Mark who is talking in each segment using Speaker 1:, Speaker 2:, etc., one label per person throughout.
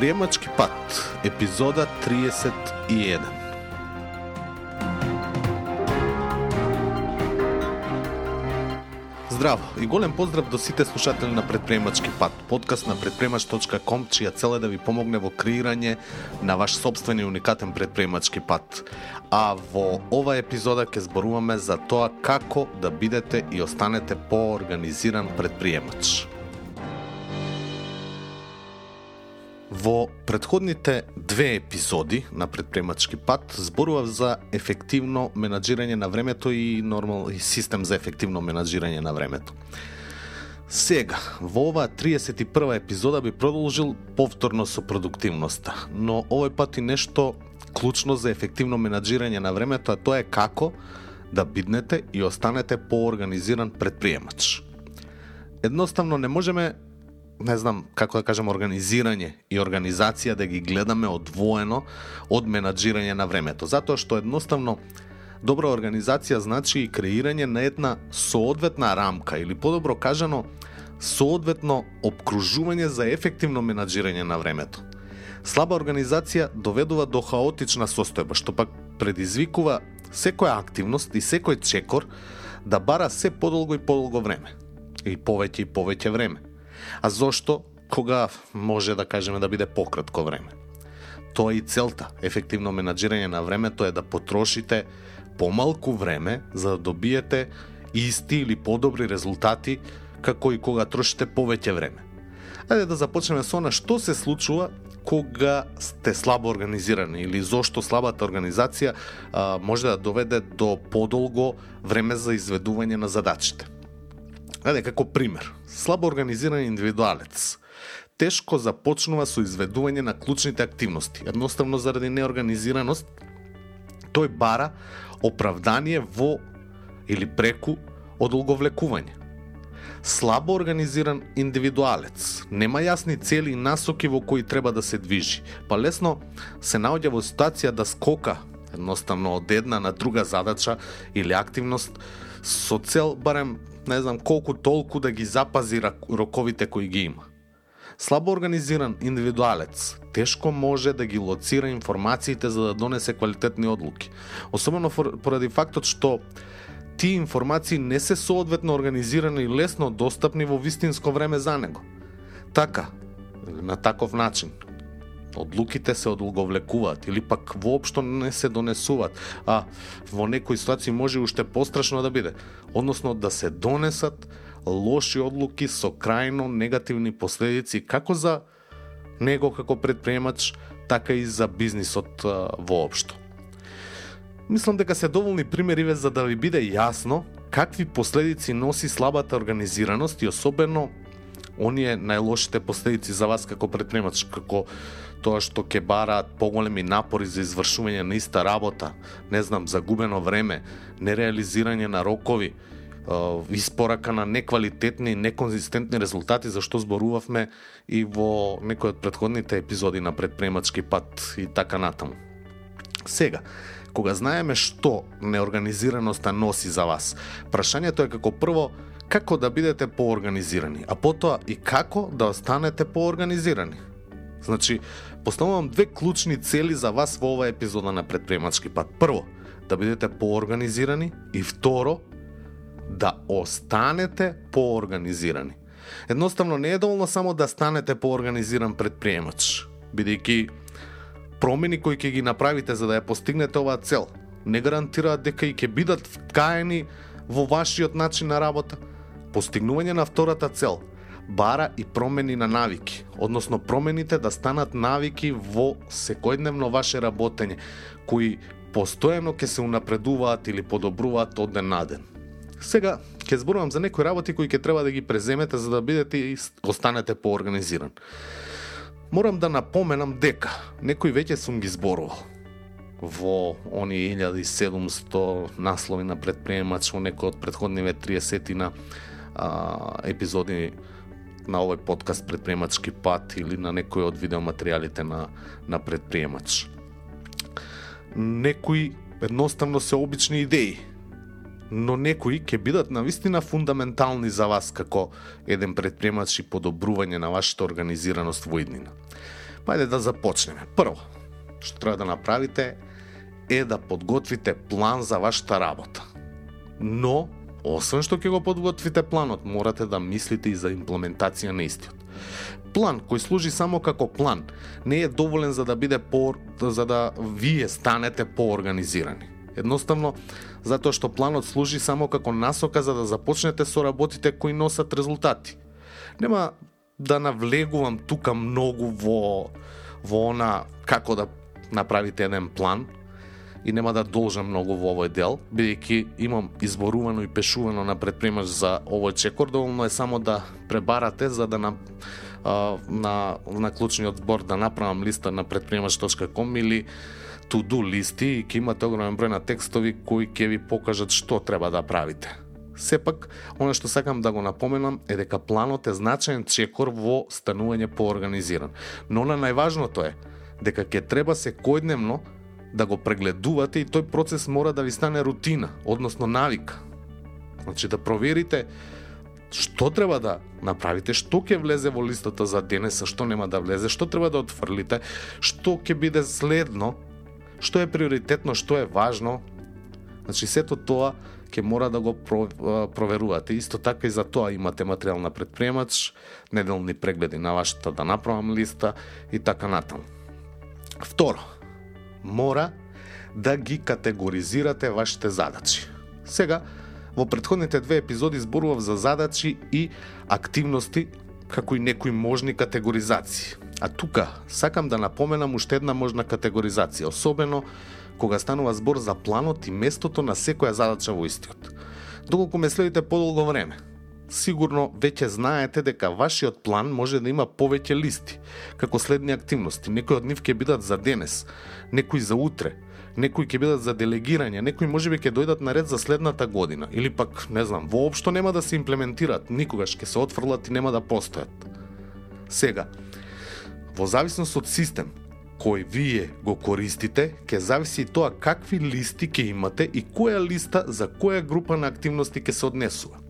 Speaker 1: Предприемачки пат, епизода 31. Здраво и голем поздрав до сите слушатели на Предприемачки пат, подкаст на предприемач.ком, чија цел е да ви помогне во креирање на ваш собствен и уникатен предприемачки пат. А во ова епизода ќе зборуваме за тоа како да бидете и останете поорганизиран предприемач. Во предходните две епизоди на предпремачки пат зборував за ефективно менаџирање на времето и нормал и систем за ефективно менаџирање на времето. Сега, во оваа 31 епизода би продолжил повторно со продуктивноста, но овој пат и нешто клучно за ефективно менаџирање на времето, а тоа е како да биднете и останете поорганизиран предприемач. Едноставно не можеме не знам како да кажам организирање и организација да ги гледаме одвоено од менаџирање на времето, затоа што едноставно добра организација значи и креирање на една соодветна рамка или подобро кажано соодветно обкружување за ефективно менаџирање на времето. Слаба организација доведува до хаотична состојба, што пак предизвикува секоја активност и секој чекор да бара се подолго и подолго време. И повеќе и повеќе време. А зошто? Кога може да кажеме да биде пократко време. Тоа и целта. Ефективно менаџирање на времето е да потрошите помалку време за да добиете исти или подобри резултати како и кога трошите повеќе време. Ајде да започнеме со она што се случува кога сте слабо организирани или зошто слабата организација а, може да доведе до подолго време за изведување на задачите. Ајде, како пример, слабо организиран индивидуалец тешко започнува со изведување на клучните активности. Едноставно заради неорганизираност, тој бара оправдание во или преку одолговлекување. Слабо организиран индивидуалец нема јасни цели и насоки во кои треба да се движи, па лесно се наоѓа во ситуација да скока едноставно од една на друга задача или активност со цел барем не знам колку толку да ги запази роковите кои ги има. Слабо организиран индивидуалец тешко може да ги лоцира информациите за да донесе квалитетни одлуки. Особено поради фактот што тие информации не се соодветно организирани и лесно достапни во вистинско време за него. Така, на таков начин, одлуките се одолговлекуваат или пак воопшто не се донесуваат, а во некои ситуации може уште пострашно да биде, односно да се донесат лоши одлуки со крајно негативни последици како за него како предприемач, така и за бизнисот воопшто. Мислам дека се доволни примери за да ви биде јасно какви последици носи слабата организираност и особено оние најлошите последици за вас како предприемач, како тоа што ќе бараат поголеми напори за извршување на иста работа, не знам, загубено време, нереализирање на рокови, испорака на неквалитетни, неконзистентни резултати, за што зборувавме и во некои од предходните епизоди на предпремачки пат и така натаму. Сега, кога знаеме што неорганизираноста носи за вас, прашањето е како прво како да бидете поорганизирани, а потоа и како да останете поорганизирани. Значи, поставувам две клучни цели за вас во оваа епизода на предприемачки пат. Прво, да бидете поорганизирани и второ, да останете поорганизирани. Едноставно не е доволно само да станете поорганизиран предприемач, бидејќи промени кои ќе ги направите за да ја постигнете оваа цел, не гарантираат дека и ќе бидат вкаени во вашиот начин на работа. Постигнување на втората цел бара и промени на навики, односно промените да станат навики во секојдневно ваше работење, кои постојано ќе се унапредуваат или подобруваат од ден на ден. Сега ќе зборувам за некои работи кои ќе треба да ги преземете за да бидете и останете поорганизиран. Морам да напоменам дека некои веќе сум ги зборувал во они 1700 наслови на предприемач во некои од предходниве 30 на а, епизоди на овој подкаст предприемачки пат или на некој од видеоматеријалите на, на предприемач. Некои едноставно се обични идеи, но некои ќе бидат на вистина фундаментални за вас како еден предприемач и подобрување на вашата организираност во иднина. Па да започнеме. Прво, што треба да направите е да подготвите план за вашата работа. Но, освен што ќе го подготвите планот, морате да мислите и за имплементација на истиот. План кој служи само како план не е доволен за да биде по за да вие станете поорганизирани. Едноставно, затоа што планот служи само како насока за да започнете со работите кои носат резултати. Нема да навлегувам тука многу во во она како да направите еден план и нема да должам многу во овој дел, бидејќи имам изборувано и пешувано на предпримач за овој чекор, доволно е само да пребарате за да на на, на клучниот збор да направам листа на предприемач.com или to-do листи и ќе имате огромен број на текстови кои ќе ви покажат што треба да правите. Сепак, оно што сакам да го напоменам е дека планот е значаен чекор во станување поорганизиран. Но на најважното е дека ќе треба секојдневно да го прегледувате и тој процес мора да ви стане рутина, односно навика. Значи да проверите што треба да направите, што ќе влезе во листата за денес, а што нема да влезе, што треба да отфрлите, што ќе биде следно, што е приоритетно, што е важно. Значи сето тоа ќе мора да го проверувате. Исто така и за тоа имате материјал на предприемач, неделни прегледи на вашата да направам листа и така натаму. Второ, мора да ги категоризирате вашите задачи. Сега, Во предходните две епизоди зборував за задачи и активности како и некои можни категоризации. А тука сакам да напоменам уште една можна категоризација, особено кога станува збор за планот и местото на секоја задача во истиот. Доколку ме следите подолго време, сигурно веќе знаете дека вашиот план може да има повеќе листи, како следни активности. Некои од нив ќе бидат за денес, некои за утре, некои ќе бидат за делегирање, некои можеби ќе дојдат на ред за следната година или пак не знам, воопшто нема да се имплементираат, никогаш ќе се отфрлат и нема да постојат. Сега, во зависност од систем кој вие го користите, ќе зависи и тоа какви листи ќе имате и која листа за која група на активности ќе се однесува.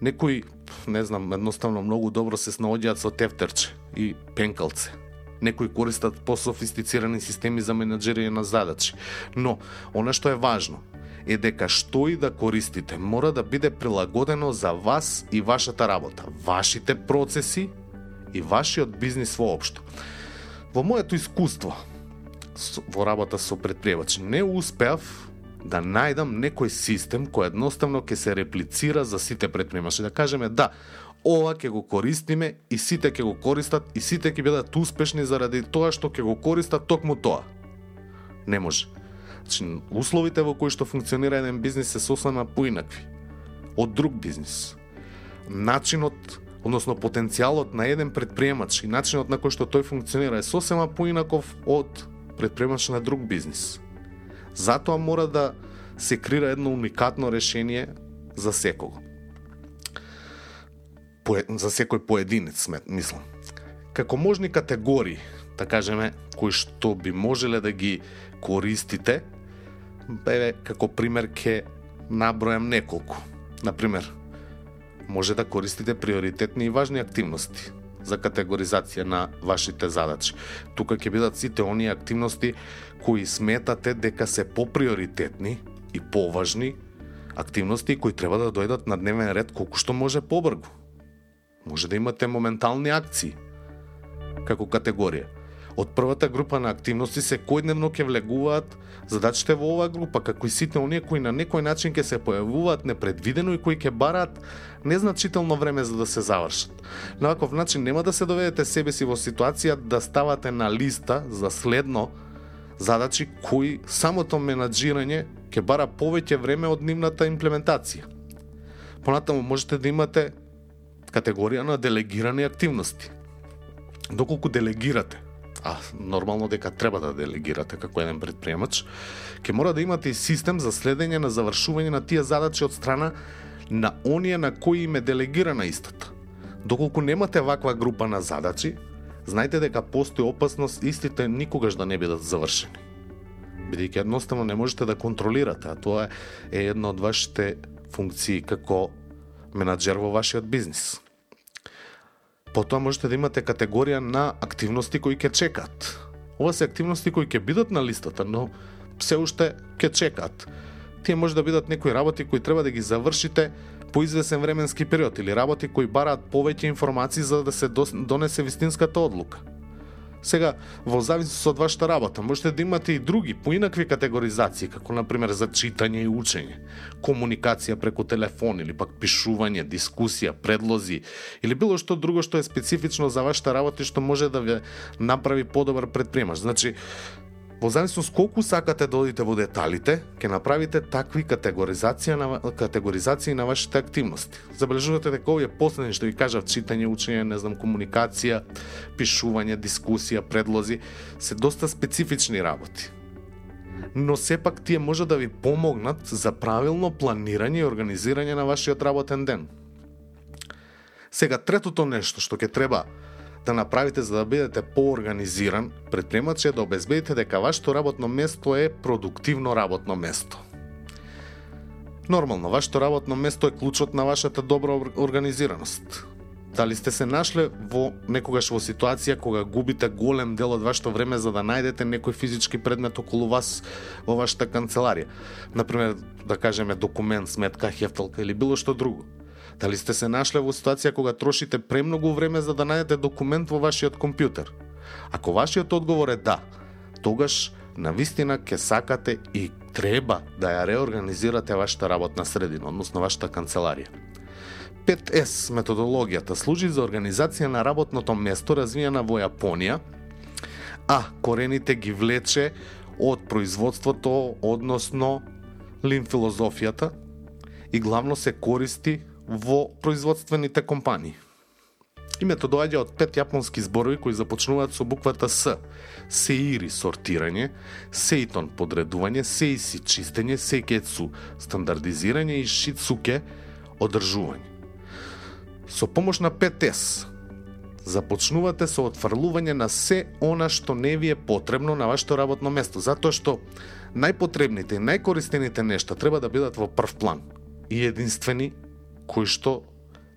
Speaker 1: Некои, не знам, едноставно многу добро се снаоѓаат со тефтерче и пенкалце Некои користат пософистицирани системи за менеджерија на задачи. Но, она што е важно, е дека што и да користите мора да биде прилагодено за вас и вашата работа, вашите процеси и вашиот бизнис воопшто. Во моето искуство во работа со предприемачи не успеав да најдам некој систем кој едноставно ќе се реплицира за сите предприемачи. Да кажеме, да, ова ќе го користиме и сите ќе го користат и сите ќе бидат успешни заради тоа што ќе го користат токму тоа. Не може. Значи, условите во кои што функционира еден бизнис се сосема поинакви од друг бизнис. Начинот, односно потенцијалот на еден предприемач и начинот на кој што тој функционира е сосема поинаков од предприемач на друг бизнис. Затоа мора да се крира едно уникатно решение за секого за секој поединец, мислам. Како можни категории, да кажеме, кои што би можеле да ги користите, бе, како пример ке набројам неколку. Например, може да користите приоритетни и важни активности за категоризација на вашите задачи. Тука ќе бидат сите оние активности кои сметате дека се поприоритетни и поважни активности кои треба да дојдат на дневен ред колку што може побргу. Може да имате моментални акции како категорија. Од првата група на активности се којдневно ќе влегуваат задачите во оваа група, како и сите оние кои на некој начин ќе се појавуваат непредвидено и кои ќе бараат незначително време за да се завршат. На ваков начин нема да се доведете себе си во ситуација да ставате на листа за следно задачи кои самото менаджирање ќе бара повеќе време од нивната имплементација. Понатаму можете да имате категорија на делегирани активности. Доколку делегирате, а нормално дека треба да делегирате како еден предприемач, ќе мора да имате и систем за следење на завршување на тие задачи од страна на оние на кои им е делегирана истата. Доколку немате ваква група на задачи, знајте дека постои опасност истите никогаш да не бидат завршени. Бидејќи едноставно не можете да контролирате, а тоа е една од вашите функции како менаджер во вашиот бизнис. Потоа можете да имате категорија на активности кои ќе чекат. Ова се активности кои ќе бидат на листата, но се уште ќе чекат. Тие може да бидат некои работи кои треба да ги завршите по извесен временски период или работи кои бараат повеќе информации за да се донесе вистинската одлука. Сега, во зависност од вашата работа, можете да имате и други, поинакви категоризации, како например за читање и учење, комуникација преку телефон или пак пишување, дискусија, предлози или било што друго што е специфично за вашата работа и што може да ве направи подобар предприемач. Значи, Во зависност колку сакате да одите во деталите, ќе направите такви категоризација на категоризации на вашите активности. Забележувате дека овие последни што ви кажав читање, учење, не знам, комуникација, пишување, дискусија, предлози се доста специфични работи. Но сепак тие може да ви помогнат за правилно планирање и организирање на вашиот работен ден. Сега третото нешто што ќе треба да направите за да бидете поорганизиран предприемач е да обезбедите дека вашето работно место е продуктивно работно место. Нормално, вашето работно место е клучот на вашата добра организираност. Дали сте се нашле во некогаш во ситуација кога губите голем дел од вашето време за да најдете некој физички предмет околу вас во вашата канцеларија? Например, да кажеме документ, сметка, хефталка или било што друго. Дали сте се нашле во ситуација кога трошите премногу време за да најдете документ во вашиот компјутер? Ако вашиот одговор е да, тогаш на вистина ќе сакате и треба да ја реорганизирате вашата работна средина, односно вашата канцеларија. 5S методологијата служи за организација на работното место развиена во Јапонија, а корените ги влече од производството, односно лин филозофијата и главно се користи во производствените компании. Името доаѓа од пет јапонски зборови кои започнуваат со буквата С. Сеири сортирање, сеитон подредување, сеиси чистење, сейкецу стандардизирање и шицуке одржување. Со помош на 5С започнувате со отфрлување на се она што не ви е потребно на вашето работно место, затоа што најпотребните и најкористените нешта треба да бидат во прв план и единствени кои што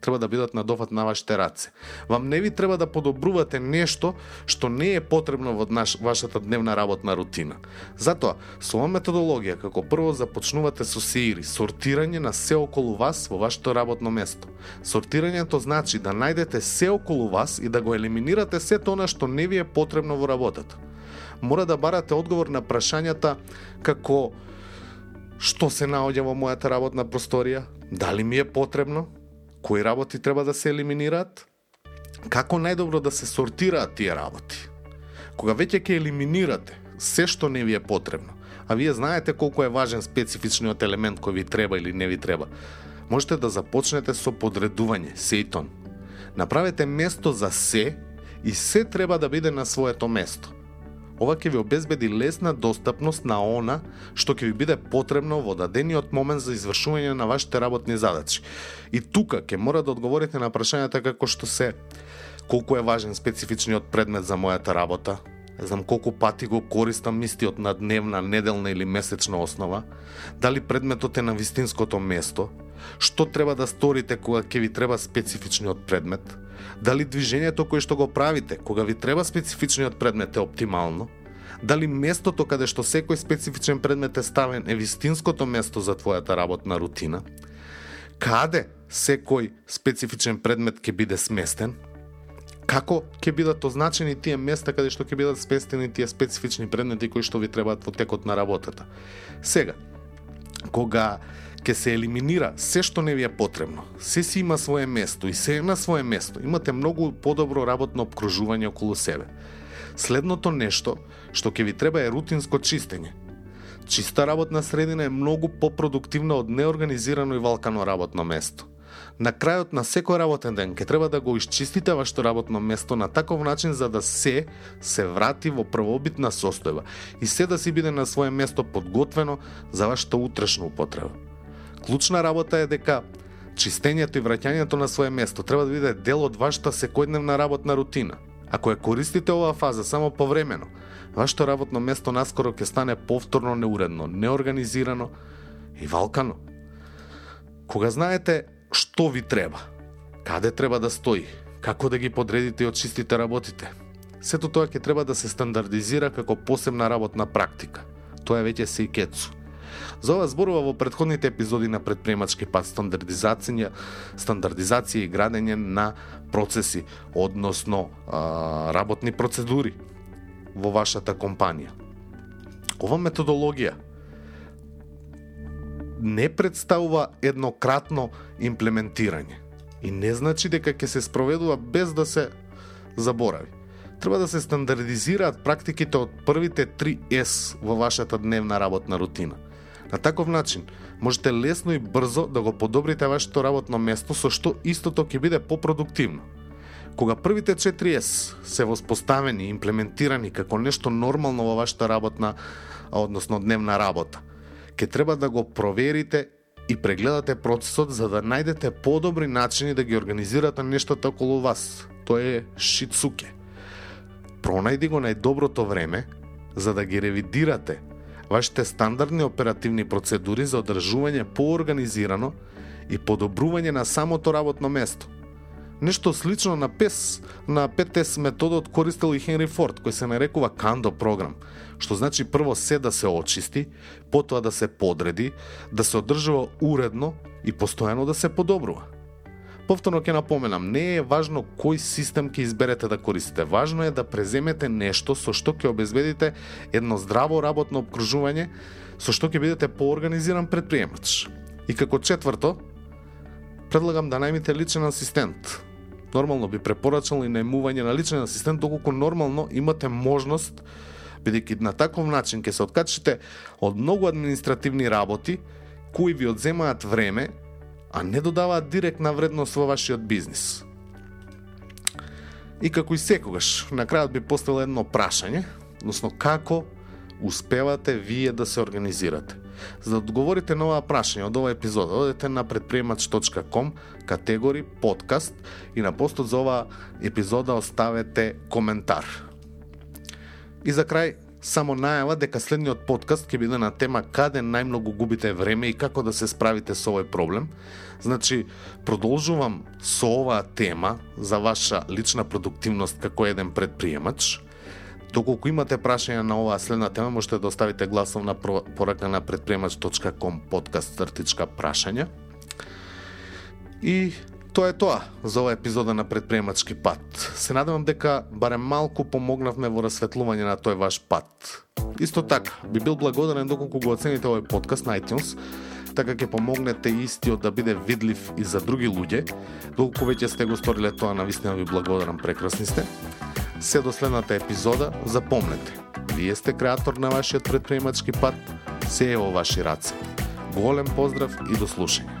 Speaker 1: треба да бидат на дофат на вашите раце. Вам не ви треба да подобрувате нешто што не е потребно во наш, вашата дневна работна рутина. Затоа, со ова методологија, како прво започнувате со сеири, сортирање на се околу вас во вашето работно место. Сортирањето значи да најдете се околу вас и да го елиминирате се тоа што не ви е потребно во работата. Мора да барате одговор на прашањата како што се наоѓа во мојата работна просторија, дали ми е потребно, кои работи треба да се елиминираат, како најдобро да се сортираат тие работи. Кога веќе ќе елиминирате се што не ви е потребно, а вие знаете колку е важен специфичниот елемент кој ви треба или не ви треба, можете да започнете со подредување, сејтон. Направете место за се и се треба да биде на своето место. Ова ќе ви обезбеди лесна достапност на она што ќе ви биде потребно во дадениот момент за извршување на вашите работни задачи. И тука ќе мора да одговорите на прашањата како што се. Колку е важен специфичниот предмет за мојата работа, знам колку пати го користам истиот на дневна, неделна или месечна основа, дали предметот е на вистинското место, што треба да сторите кога ќе ви треба специфичниот предмет, дали движењето кое што го правите кога ви треба специфичниот предмет е оптимално, дали местото каде што секој специфичен предмет е ставен е вистинското место за твојата работна рутина, каде секој специфичен предмет ќе биде сместен, како ќе бидат означени тие места каде што ќе бидат спестени тие специфични предмети кои што ви требаат во текот на работата. Сега, кога ќе се елиминира се што не ви е потребно. Се си има свое место и се е на свое место. Имате многу подобро работно обкружување околу себе. Следното нешто што ќе ви треба е рутинско чистење. Чиста работна средина е многу попродуктивна од неорганизирано и валкано работно место. На крајот на секој работен ден ќе треба да го исчистите вашето работно место на таков начин за да се се врати во првобитна состојба и се да си биде на свое место подготвено за вашата утрешна употреба. Клучна работа е дека чистењето и враќањето на свое место треба да биде дел од вашата секојдневна работна рутина. Ако ја користите оваа фаза само повремено, вашето работно место наскоро ќе стане повторно неуредно, неорганизирано и валкано. Кога знаете што ви треба, каде треба да стои, како да ги подредите и очистите работите. Сето тоа ќе треба да се стандардизира како посебна работна практика. Тоа е веќе се и кецу. За ова зборува во предходните епизоди на предприемачки пат стандардизација, стандардизација и градење на процеси, односно а, работни процедури во вашата компанија. Ова методологија не представува еднократно имплементирање и не значи дека ќе се спроведува без да се заборави. Треба да се стандардизираат практиките од првите 3 С во вашата дневна работна рутина. На таков начин, можете лесно и брзо да го подобрите вашето работно место со што истото ќе биде попродуктивно. Кога првите 4S се воспоставени и имплементирани како нешто нормално во вашата работна, односно дневна работа, ќе треба да го проверите и прегледате процесот за да најдете подобри начини да ги организирате нештата околу вас. Тоа е шицуке. Пронајди го најдоброто време за да ги ревидирате вашите стандардни оперативни процедури за одржување поорганизирано и подобрување на самото работно место. Нешто слично на ПЕС, на ПТС методот користел и Хенри Форд, кој се нарекува Кандо програм, што значи прво се да се очисти, потоа да се подреди, да се одржува уредно и постојано да се подобрува. Повторно ќе напоменам, не е важно кој систем ќе изберете да користите. Важно е да преземете нешто со што ќе обезбедите едно здраво работно обкружување, со што ќе бидете поорганизиран предприемач. И како четврто, предлагам да најмите личен асистент. Нормално би препорачал и најмување на личен асистент доколку нормално имате можност бидејќи на таков начин ќе се откачите од многу административни работи кои ви одземаат време а не додаваат директна вредност во вашиот бизнис. И како и секогаш, на крајот би поставил едно прашање, односно како успевате вие да се организирате. За да одговорите на оваа прашање од оваа епизода, одете на предприемач.com, категори подкаст и на постот за оваа епизода оставете коментар. И за крај, само најава дека следниот подкаст ќе биде на тема каде најмногу губите време и како да се справите со овој проблем. Значи, продолжувам со оваа тема за ваша лична продуктивност како еден предприемач. Доколку имате прашања на оваа следна тема, можете да оставите гласовна порака на предприемач.com подкаст цртичка прашања. И Тоа е тоа за оваа епизода на предприемачки пат. Се надевам дека барем малку помогнавме во расветлување на тој ваш пат. Исто така, би бил благодарен доколку го оцените овој подкаст на iTunes, така ќе помогнете истиот да биде видлив и за други луѓе. Доколку веќе сте го сториле тоа, навистина ви благодарам, прекрасни сте. Се до следната епизода, запомнете, вие сте креатор на вашиот предприемачки пат, се е во ваши раце. Голем поздрав и до слушање.